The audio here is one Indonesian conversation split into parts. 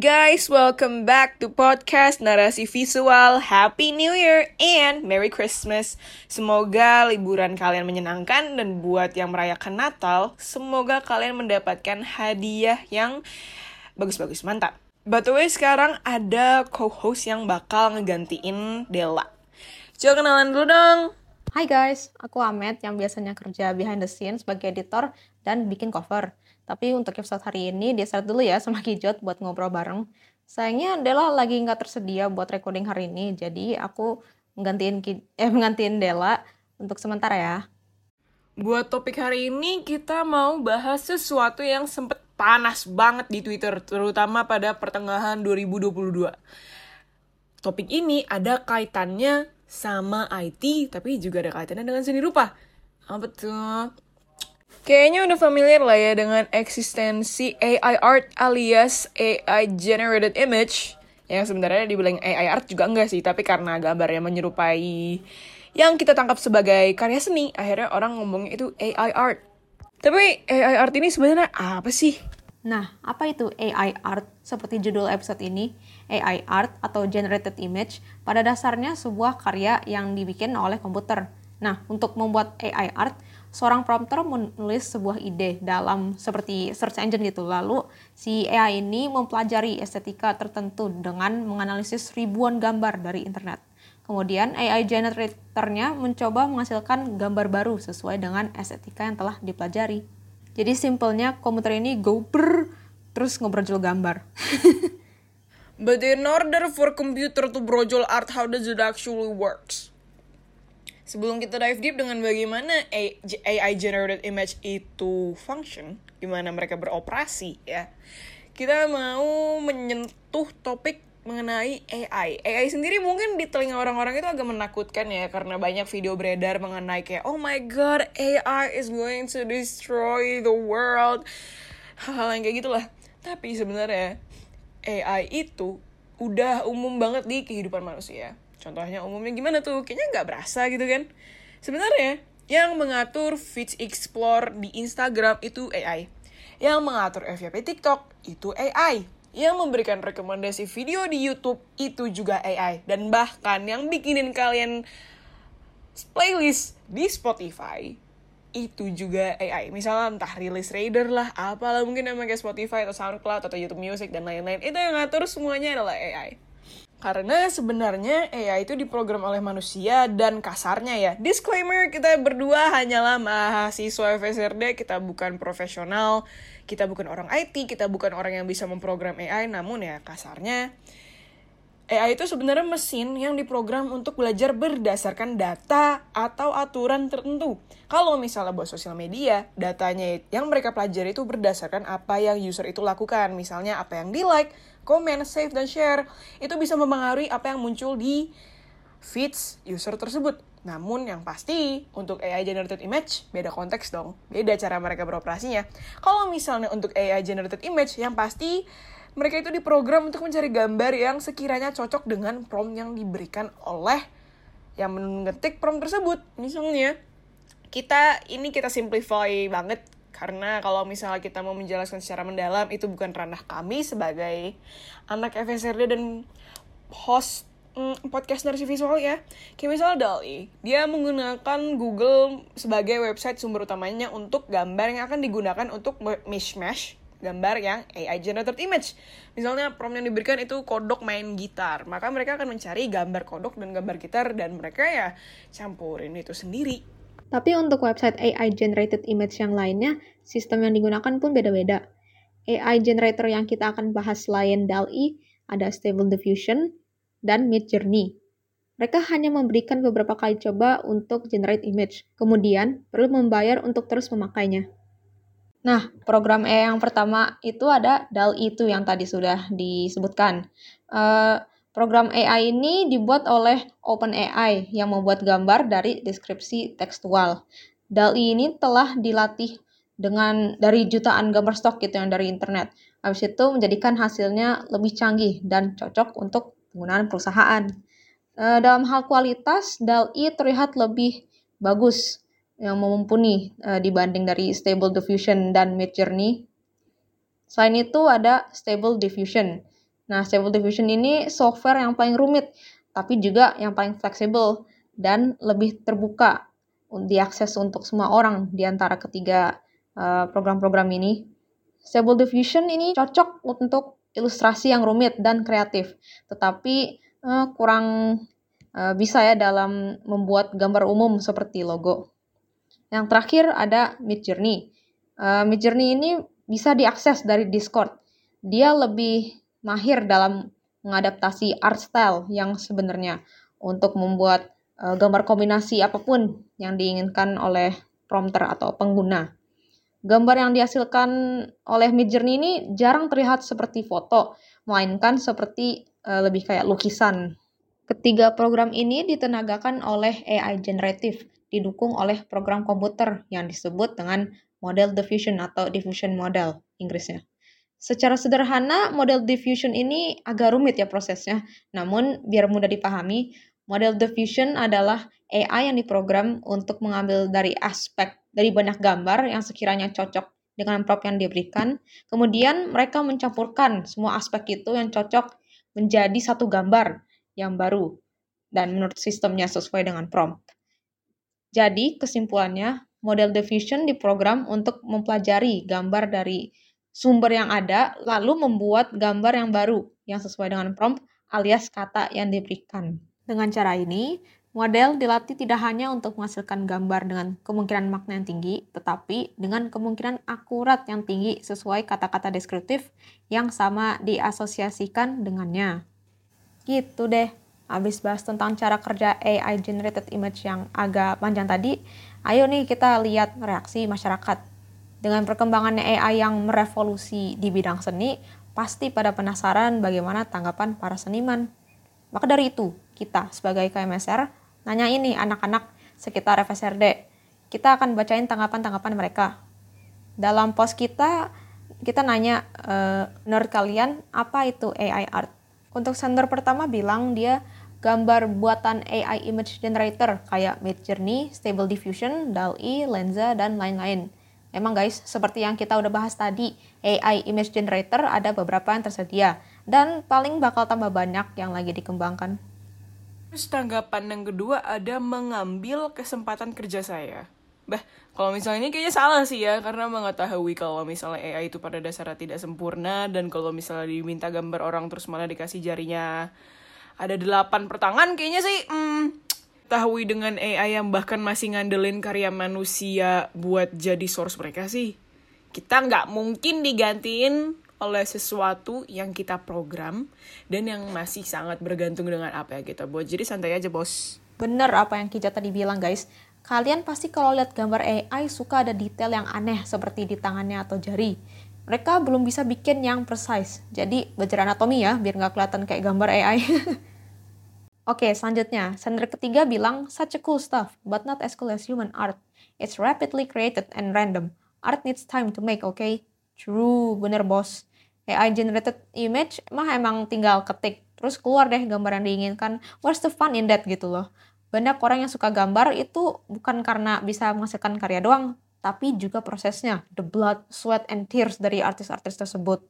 guys, welcome back to podcast Narasi Visual. Happy New Year and Merry Christmas. Semoga liburan kalian menyenangkan dan buat yang merayakan Natal, semoga kalian mendapatkan hadiah yang bagus-bagus, mantap. By the way, sekarang ada co-host yang bakal ngegantiin Della. Coba kenalan dulu dong. Hai guys, aku Amet yang biasanya kerja behind the scenes sebagai editor dan bikin cover. Tapi untuk episode hari ini, dia start dulu ya sama Kijot buat ngobrol bareng. Sayangnya Dela lagi nggak tersedia buat recording hari ini, jadi aku menggantiin, eh, menggantiin Dela untuk sementara ya. Buat topik hari ini, kita mau bahas sesuatu yang sempet panas banget di Twitter, terutama pada pertengahan 2022. Topik ini ada kaitannya sama IT, tapi juga ada kaitannya dengan seni rupa. Apa tuh? Kayaknya udah familiar lah ya dengan eksistensi AI art alias AI generated image yang sebenarnya dibilang AI art juga enggak sih, tapi karena gambarnya menyerupai yang kita tangkap sebagai karya seni, akhirnya orang ngomongnya itu AI art. Tapi AI art ini sebenarnya apa sih? Nah, apa itu AI art? Seperti judul episode ini, AI art atau generated image pada dasarnya sebuah karya yang dibikin oleh komputer. Nah, untuk membuat AI art, seorang prompter menulis sebuah ide dalam seperti search engine gitu. Lalu si AI ini mempelajari estetika tertentu dengan menganalisis ribuan gambar dari internet. Kemudian AI generatornya mencoba menghasilkan gambar baru sesuai dengan estetika yang telah dipelajari. Jadi simpelnya komputer ini go brr, terus ngobrol gambar. But in order for computer to brojol art, how does it actually works? Sebelum kita dive deep dengan bagaimana AI generated image itu function, gimana mereka beroperasi ya. Kita mau menyentuh topik mengenai AI. AI sendiri mungkin di telinga orang-orang itu agak menakutkan ya karena banyak video beredar mengenai kayak oh my god AI is going to destroy the world. Hal-hal yang kayak gitulah. Tapi sebenarnya AI itu udah umum banget di kehidupan manusia. Contohnya umumnya gimana tuh? Kayaknya nggak berasa gitu kan. Sebenarnya, yang mengatur feeds explore di Instagram itu AI. Yang mengatur FYP TikTok itu AI. Yang memberikan rekomendasi video di YouTube itu juga AI. Dan bahkan yang bikinin kalian playlist di Spotify itu juga AI. Misalnya entah release radar lah, apalah mungkin namanya Spotify atau SoundCloud atau YouTube Music dan lain-lain. Itu yang ngatur semuanya adalah AI. Karena sebenarnya AI itu diprogram oleh manusia dan kasarnya ya. Disclaimer, kita berdua hanyalah mahasiswa FSRD, kita bukan profesional, kita bukan orang IT, kita bukan orang yang bisa memprogram AI, namun ya kasarnya AI itu sebenarnya mesin yang diprogram untuk belajar berdasarkan data atau aturan tertentu. Kalau misalnya buat sosial media, datanya yang mereka pelajari itu berdasarkan apa yang user itu lakukan. Misalnya apa yang di-like, komen, save, dan share. Itu bisa mempengaruhi apa yang muncul di feeds user tersebut. Namun yang pasti untuk AI generated image beda konteks dong, beda cara mereka beroperasinya. Kalau misalnya untuk AI generated image yang pasti mereka itu diprogram untuk mencari gambar yang sekiranya cocok dengan prompt yang diberikan oleh yang mengetik prompt tersebut. Misalnya, kita ini kita simplify banget karena kalau misalnya kita mau menjelaskan secara mendalam itu bukan ranah kami sebagai anak FSRD dan host mm, podcast narasi visual ya. Kayak misalnya DALI, dia menggunakan Google sebagai website sumber utamanya untuk gambar yang akan digunakan untuk mishmash gambar yang AI generated image. Misalnya prompt yang diberikan itu kodok main gitar, maka mereka akan mencari gambar kodok dan gambar gitar dan mereka ya campurin itu sendiri. Tapi untuk website AI generated image yang lainnya, sistem yang digunakan pun beda-beda. AI generator yang kita akan bahas selain DALL-E ada Stable Diffusion dan Midjourney. Mereka hanya memberikan beberapa kali coba untuk generate image, kemudian perlu membayar untuk terus memakainya. Nah, program AI yang pertama itu ada DAL-E itu yang tadi sudah disebutkan. Uh, program AI ini dibuat oleh OpenAI yang membuat gambar dari deskripsi tekstual. DAL-E ini telah dilatih dengan dari jutaan gambar stok gitu yang dari internet. Habis itu menjadikan hasilnya lebih canggih dan cocok untuk penggunaan perusahaan. Uh, dalam hal kualitas, DAL-E terlihat lebih bagus yang mumpuni uh, dibanding dari Stable Diffusion dan Midjourney. Selain itu ada Stable Diffusion. Nah, Stable Diffusion ini software yang paling rumit, tapi juga yang paling fleksibel dan lebih terbuka diakses untuk semua orang di antara ketiga uh, program-program ini. Stable Diffusion ini cocok untuk ilustrasi yang rumit dan kreatif, tetapi uh, kurang uh, bisa ya dalam membuat gambar umum seperti logo. Yang terakhir ada Midjourney. Uh, Midjourney ini bisa diakses dari Discord. Dia lebih mahir dalam mengadaptasi art style yang sebenarnya untuk membuat uh, gambar kombinasi apa pun yang diinginkan oleh prompter atau pengguna. Gambar yang dihasilkan oleh Midjourney ini jarang terlihat seperti foto, melainkan seperti uh, lebih kayak lukisan. Ketiga program ini ditenagakan oleh AI generatif, didukung oleh program komputer yang disebut dengan model diffusion atau diffusion model Inggrisnya. Secara sederhana, model diffusion ini agak rumit ya prosesnya. Namun, biar mudah dipahami, model diffusion adalah AI yang diprogram untuk mengambil dari aspek dari banyak gambar yang sekiranya cocok dengan prompt yang diberikan. Kemudian, mereka mencampurkan semua aspek itu yang cocok menjadi satu gambar yang baru dan menurut sistemnya sesuai dengan prompt. Jadi, kesimpulannya, model diffusion diprogram untuk mempelajari gambar dari sumber yang ada, lalu membuat gambar yang baru yang sesuai dengan prompt alias kata yang diberikan. Dengan cara ini, model dilatih tidak hanya untuk menghasilkan gambar dengan kemungkinan makna yang tinggi, tetapi dengan kemungkinan akurat yang tinggi sesuai kata-kata deskriptif yang sama diasosiasikan dengannya. Gitu deh. Habis bahas tentang cara kerja AI generated image yang agak panjang tadi, ayo nih kita lihat reaksi masyarakat. Dengan perkembangannya AI yang merevolusi di bidang seni, pasti pada penasaran bagaimana tanggapan para seniman. Maka dari itu, kita sebagai KMSR nanya ini anak-anak sekitar FSRD. Kita akan bacain tanggapan-tanggapan mereka. Dalam post kita, kita nanya, e, menurut kalian apa itu AI art? Untuk sender pertama bilang dia gambar buatan AI image generator kayak Midjourney, Stable Diffusion, DALL-E, Lensa, dan lain-lain. Emang guys, seperti yang kita udah bahas tadi, AI image generator ada beberapa yang tersedia, dan paling bakal tambah banyak yang lagi dikembangkan. Terus tanggapan yang kedua ada mengambil kesempatan kerja saya. Bah, kalau misalnya ini kayaknya salah sih ya, karena mengetahui kalau misalnya AI itu pada dasarnya tidak sempurna, dan kalau misalnya diminta gambar orang terus malah dikasih jarinya ada delapan pertangan kayaknya sih hmm, tahui dengan AI yang bahkan masih ngandelin karya manusia buat jadi source mereka sih. Kita nggak mungkin digantiin oleh sesuatu yang kita program dan yang masih sangat bergantung dengan apa yang kita buat. Jadi santai aja bos. Bener apa yang Kija tadi bilang guys. Kalian pasti kalau lihat gambar AI suka ada detail yang aneh seperti di tangannya atau jari. Mereka belum bisa bikin yang precise. Jadi belajar anatomi ya, biar nggak kelihatan kayak gambar AI. Oke, selanjutnya. Sender ketiga bilang, such a cool stuff, but not as cool as human art. It's rapidly created and random. Art needs time to make, okay? True, bener bos. AI generated image mah emang tinggal ketik, terus keluar deh gambar yang diinginkan. What's the fun in that gitu loh. Banyak orang yang suka gambar itu bukan karena bisa menghasilkan karya doang, tapi juga prosesnya, the blood, sweat, and tears dari artis-artis tersebut.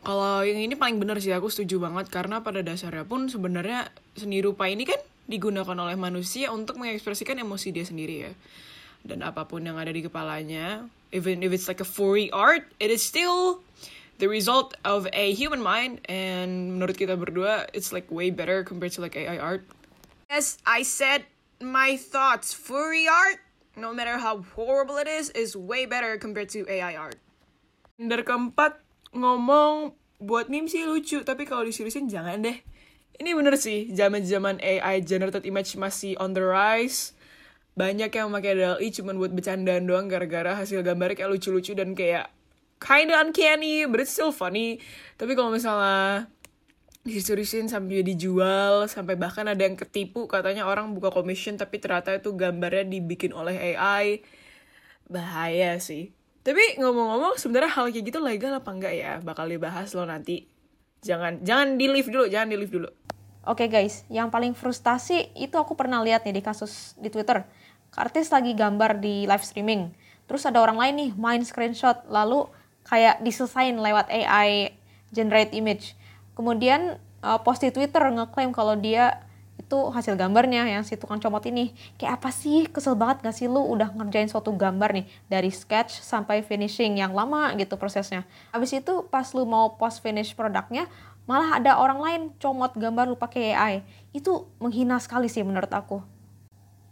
Kalau yang ini paling benar sih aku setuju banget karena pada dasarnya pun sebenarnya seni rupa ini kan digunakan oleh manusia untuk mengekspresikan emosi dia sendiri ya. Dan apa pun yang ada di kepalanya, even if it's like a furry art, it is still the result of a human mind and menurut kita berdua it's like way better compared to like AI art. Yes, I said my thoughts. Furry art, no matter how horrible it is, is way better compared to AI art. Dari keempat, ngomong buat meme sih lucu tapi kalau diseriusin jangan deh. Ini bener sih zaman zaman AI generated image masih on the rise. Banyak yang memakai DALL-E cuman buat bercandaan doang gara-gara hasil gambarnya kayak lucu-lucu dan kayak kinda uncanny but it's still funny. Tapi kalau misalnya diseriusin sampai dijual sampai bahkan ada yang ketipu katanya orang buka commission tapi ternyata itu gambarnya dibikin oleh AI bahaya sih tapi ngomong-ngomong sebenarnya hal kayak gitu legal apa enggak ya? Bakal dibahas lo nanti. Jangan jangan di live dulu, jangan di live dulu. Oke okay guys, yang paling frustasi itu aku pernah lihat nih di kasus di Twitter. Artis lagi gambar di live streaming. Terus ada orang lain nih main screenshot lalu kayak diselesain lewat AI generate image. kemudian uh, post di Twitter ngeklaim kalau dia itu hasil gambarnya yang si tukang comot ini kayak apa sih kesel banget gak sih lu udah ngerjain suatu gambar nih dari sketch sampai finishing yang lama gitu prosesnya habis itu pas lu mau post finish produknya malah ada orang lain comot gambar lu pakai AI itu menghina sekali sih menurut aku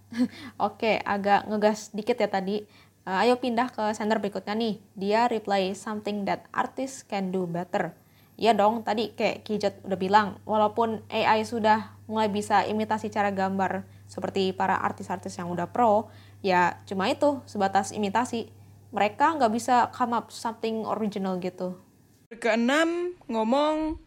Oke, agak ngegas dikit ya tadi. Uh, ayo pindah ke sender berikutnya nih. Dia reply something that artists can do better. Ya dong, tadi kayak Kijot udah bilang, walaupun AI sudah mulai bisa imitasi cara gambar seperti para artis-artis yang udah pro, ya cuma itu, sebatas imitasi. Mereka nggak bisa come up something original gitu. Keenam, ngomong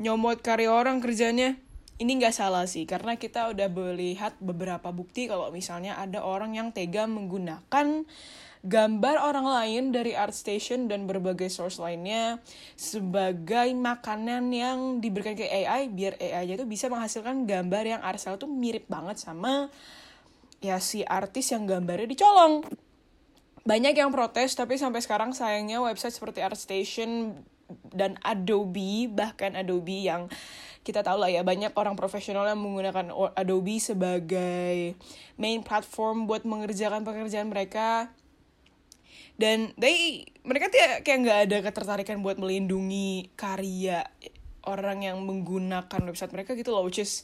nyomot karya orang kerjanya. Ini nggak salah sih, karena kita udah melihat beberapa bukti kalau misalnya ada orang yang tega menggunakan gambar orang lain dari ArtStation dan berbagai source lainnya sebagai makanan yang diberikan ke AI biar AI itu bisa menghasilkan gambar yang asal tuh mirip banget sama ya si artis yang gambarnya dicolong. Banyak yang protes tapi sampai sekarang sayangnya website seperti ArtStation dan Adobe bahkan Adobe yang kita tahu lah ya banyak orang profesional yang menggunakan Adobe sebagai main platform buat mengerjakan pekerjaan mereka dan they mereka tuh kayak nggak ada ketertarikan buat melindungi karya orang yang menggunakan website mereka gitu loh which is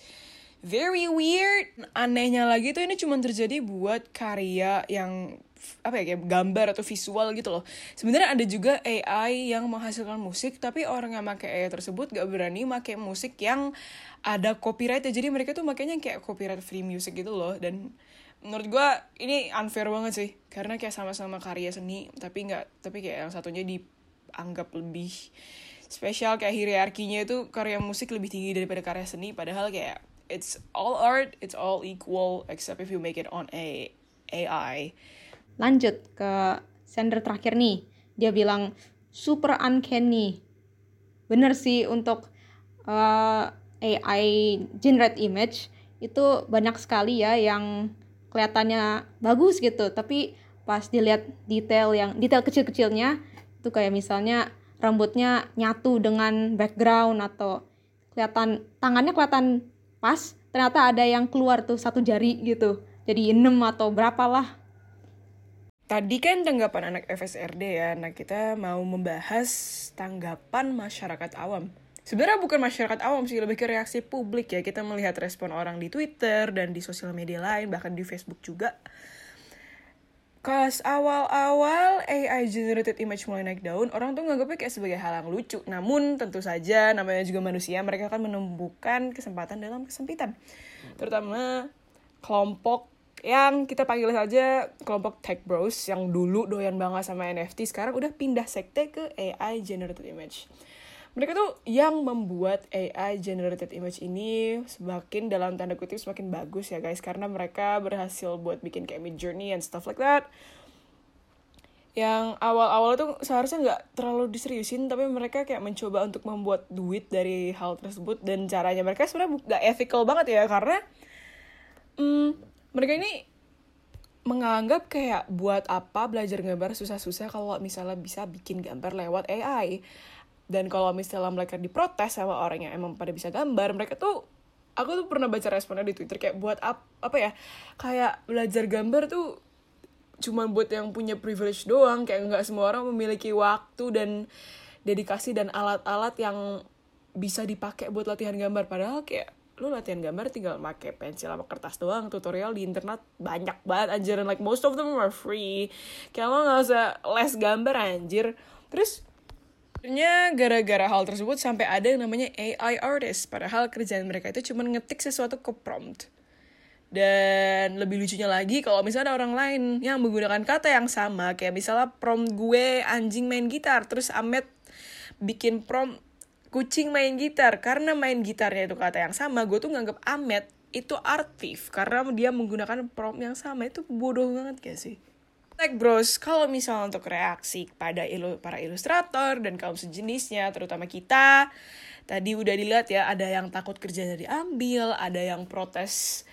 very weird. Anehnya lagi tuh ini cuma terjadi buat karya yang apa ya kayak gambar atau visual gitu loh. Sebenarnya ada juga AI yang menghasilkan musik tapi orang yang pakai AI tersebut gak berani pakai musik yang ada copyright ya jadi mereka tuh makanya kayak copyright free music gitu loh. Dan menurut gue ini unfair banget sih. Karena kayak sama-sama karya seni tapi nggak tapi kayak yang satunya dianggap lebih spesial. Kayak hierarkinya itu karya musik lebih tinggi daripada karya seni. Padahal kayak it's all art it's all equal except if you make it on a AI lanjut ke sender terakhir nih. Dia bilang super uncanny. Bener sih untuk uh, eh, AI generate image itu banyak sekali ya yang kelihatannya bagus gitu. Tapi pas dilihat detail yang detail kecil-kecilnya itu kayak misalnya rambutnya nyatu dengan background atau kelihatan tangannya kelihatan pas ternyata ada yang keluar tuh satu jari gitu. Jadi enam atau berapa lah tadi kan tanggapan anak FSRD ya nah kita mau membahas tanggapan masyarakat awam sebenarnya bukan masyarakat awam sih lebih ke reaksi publik ya kita melihat respon orang di Twitter dan di sosial media lain bahkan di Facebook juga Pas awal-awal AI generated image mulai naik daun, orang tuh nganggapnya kayak sebagai hal yang lucu. Namun tentu saja namanya juga manusia, mereka akan menemukan kesempatan dalam kesempitan. Terutama kelompok yang kita panggil saja kelompok tech bros yang dulu doyan banget sama NFT sekarang udah pindah sekte ke AI generated image mereka tuh yang membuat AI generated image ini semakin dalam tanda kutip semakin bagus ya guys. Karena mereka berhasil buat bikin kayak mid journey and stuff like that. Yang awal-awal tuh seharusnya nggak terlalu diseriusin tapi mereka kayak mencoba untuk membuat duit dari hal tersebut. Dan caranya mereka sebenarnya nggak ethical banget ya karena hmm, mereka ini menganggap kayak buat apa belajar gambar susah-susah kalau misalnya bisa bikin gambar lewat AI dan kalau misalnya mereka diprotes sama orang yang emang pada bisa gambar mereka tuh aku tuh pernah baca responnya di twitter kayak buat ap, apa ya kayak belajar gambar tuh cuma buat yang punya privilege doang kayak nggak semua orang memiliki waktu dan dedikasi dan alat-alat yang bisa dipakai buat latihan gambar. Padahal kayak lu latihan gambar tinggal pakai pensil sama kertas doang tutorial di internet banyak banget anjir. And like most of them are free. Kayak lo nggak usah les gambar anjir. Terus Akhirnya gara-gara hal tersebut sampai ada yang namanya AI artist. Padahal kerjaan mereka itu cuma ngetik sesuatu ke prompt. Dan lebih lucunya lagi kalau misalnya ada orang lain yang menggunakan kata yang sama. Kayak misalnya prompt gue anjing main gitar. Terus Ahmed bikin prompt kucing main gitar. Karena main gitarnya itu kata yang sama. Gue tuh nganggep Ahmed itu artif. Karena dia menggunakan prompt yang sama. Itu bodoh banget gak sih? Tech Bros, kalau misalnya untuk reaksi pada ilu para ilustrator dan kaum sejenisnya, terutama kita, tadi udah dilihat ya, ada yang takut kerjanya diambil, ada yang protes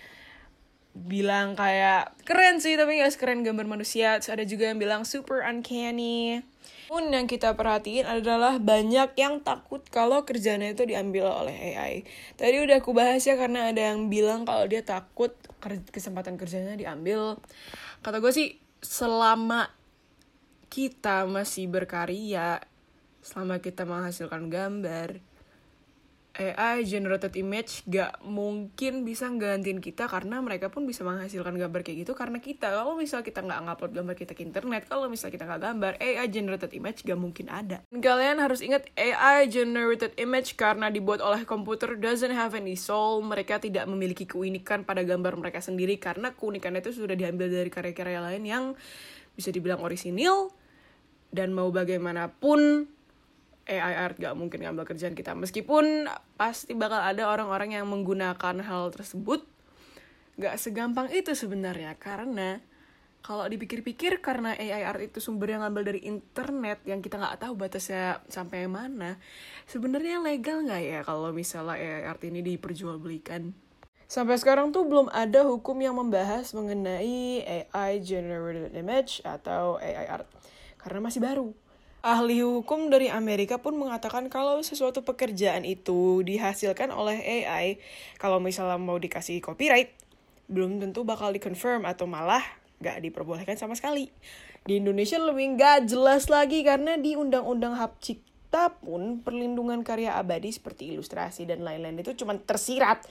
bilang kayak keren sih tapi gak sekeren gambar manusia. Terus ada juga yang bilang super uncanny. Pun yang kita perhatiin adalah banyak yang takut kalau kerjanya itu diambil oleh AI. Tadi udah aku bahas ya karena ada yang bilang kalau dia takut kesempatan kerjanya diambil. Kata gue sih selama kita masih berkarya, selama kita menghasilkan gambar, AI generated image gak mungkin bisa gantiin kita karena mereka pun bisa menghasilkan gambar kayak gitu karena kita. Kalau misal kita nggak ngupload gambar kita ke internet kalau misal kita nggak gambar AI generated image gak mungkin ada. Kalian harus ingat AI generated image karena dibuat oleh komputer doesn't have any soul. Mereka tidak memiliki keunikan pada gambar mereka sendiri karena keunikan itu sudah diambil dari karya-karya lain yang bisa dibilang orisinil dan mau bagaimanapun AI art gak mungkin ngambil kerjaan kita. Meskipun pasti bakal ada orang-orang yang menggunakan hal tersebut. Gak segampang itu sebenarnya. Karena kalau dipikir-pikir karena AI art itu sumber yang ngambil dari internet yang kita nggak tahu batasnya sampai mana sebenarnya legal nggak ya kalau misalnya AI art ini diperjualbelikan? Sampai sekarang tuh belum ada hukum yang membahas mengenai AI generated image atau AI art. Karena masih baru. Ahli hukum dari Amerika pun mengatakan kalau sesuatu pekerjaan itu dihasilkan oleh AI, kalau misalnya mau dikasih copyright, belum tentu bakal dikonfirm atau malah gak diperbolehkan sama sekali. Di Indonesia lebih gak jelas lagi karena di Undang-Undang Hak Cipta pun perlindungan karya abadi seperti ilustrasi dan lain-lain itu cuma tersirat.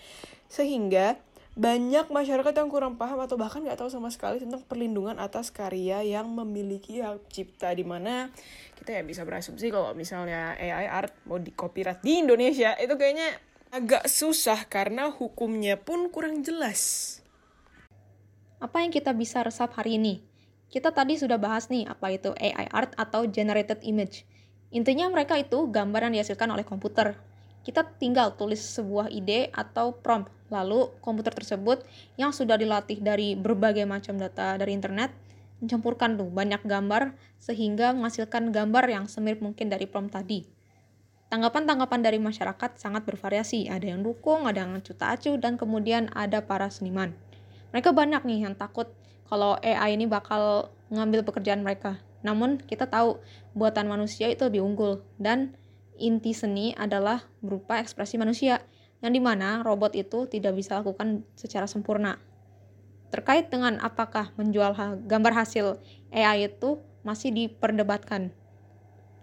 Sehingga banyak masyarakat yang kurang paham atau bahkan nggak tahu sama sekali tentang perlindungan atas karya yang memiliki hak cipta di mana kita ya bisa berasumsi kalau misalnya AI art mau di copyright di Indonesia itu kayaknya agak susah karena hukumnya pun kurang jelas. Apa yang kita bisa resap hari ini? Kita tadi sudah bahas nih apa itu AI art atau generated image. Intinya mereka itu gambar yang dihasilkan oleh komputer. Kita tinggal tulis sebuah ide atau prompt Lalu komputer tersebut yang sudah dilatih dari berbagai macam data dari internet mencampurkan tuh banyak gambar sehingga menghasilkan gambar yang semirip mungkin dari prompt tadi. Tanggapan-tanggapan dari masyarakat sangat bervariasi. Ada yang dukung, ada yang cuta acuh, dan kemudian ada para seniman. Mereka banyak nih yang takut kalau AI ini bakal ngambil pekerjaan mereka. Namun kita tahu buatan manusia itu lebih unggul dan inti seni adalah berupa ekspresi manusia yang di mana robot itu tidak bisa lakukan secara sempurna. Terkait dengan apakah menjual gambar hasil AI itu masih diperdebatkan.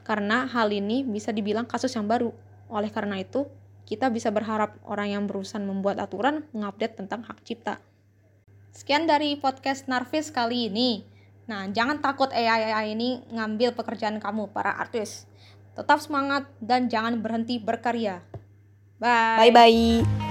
Karena hal ini bisa dibilang kasus yang baru. Oleh karena itu, kita bisa berharap orang yang berusaha membuat aturan mengupdate tentang hak cipta. Sekian dari podcast Narvis kali ini. Nah, jangan takut AI-AI ini ngambil pekerjaan kamu, para artis. Tetap semangat dan jangan berhenti berkarya. Bye. Bye-bye.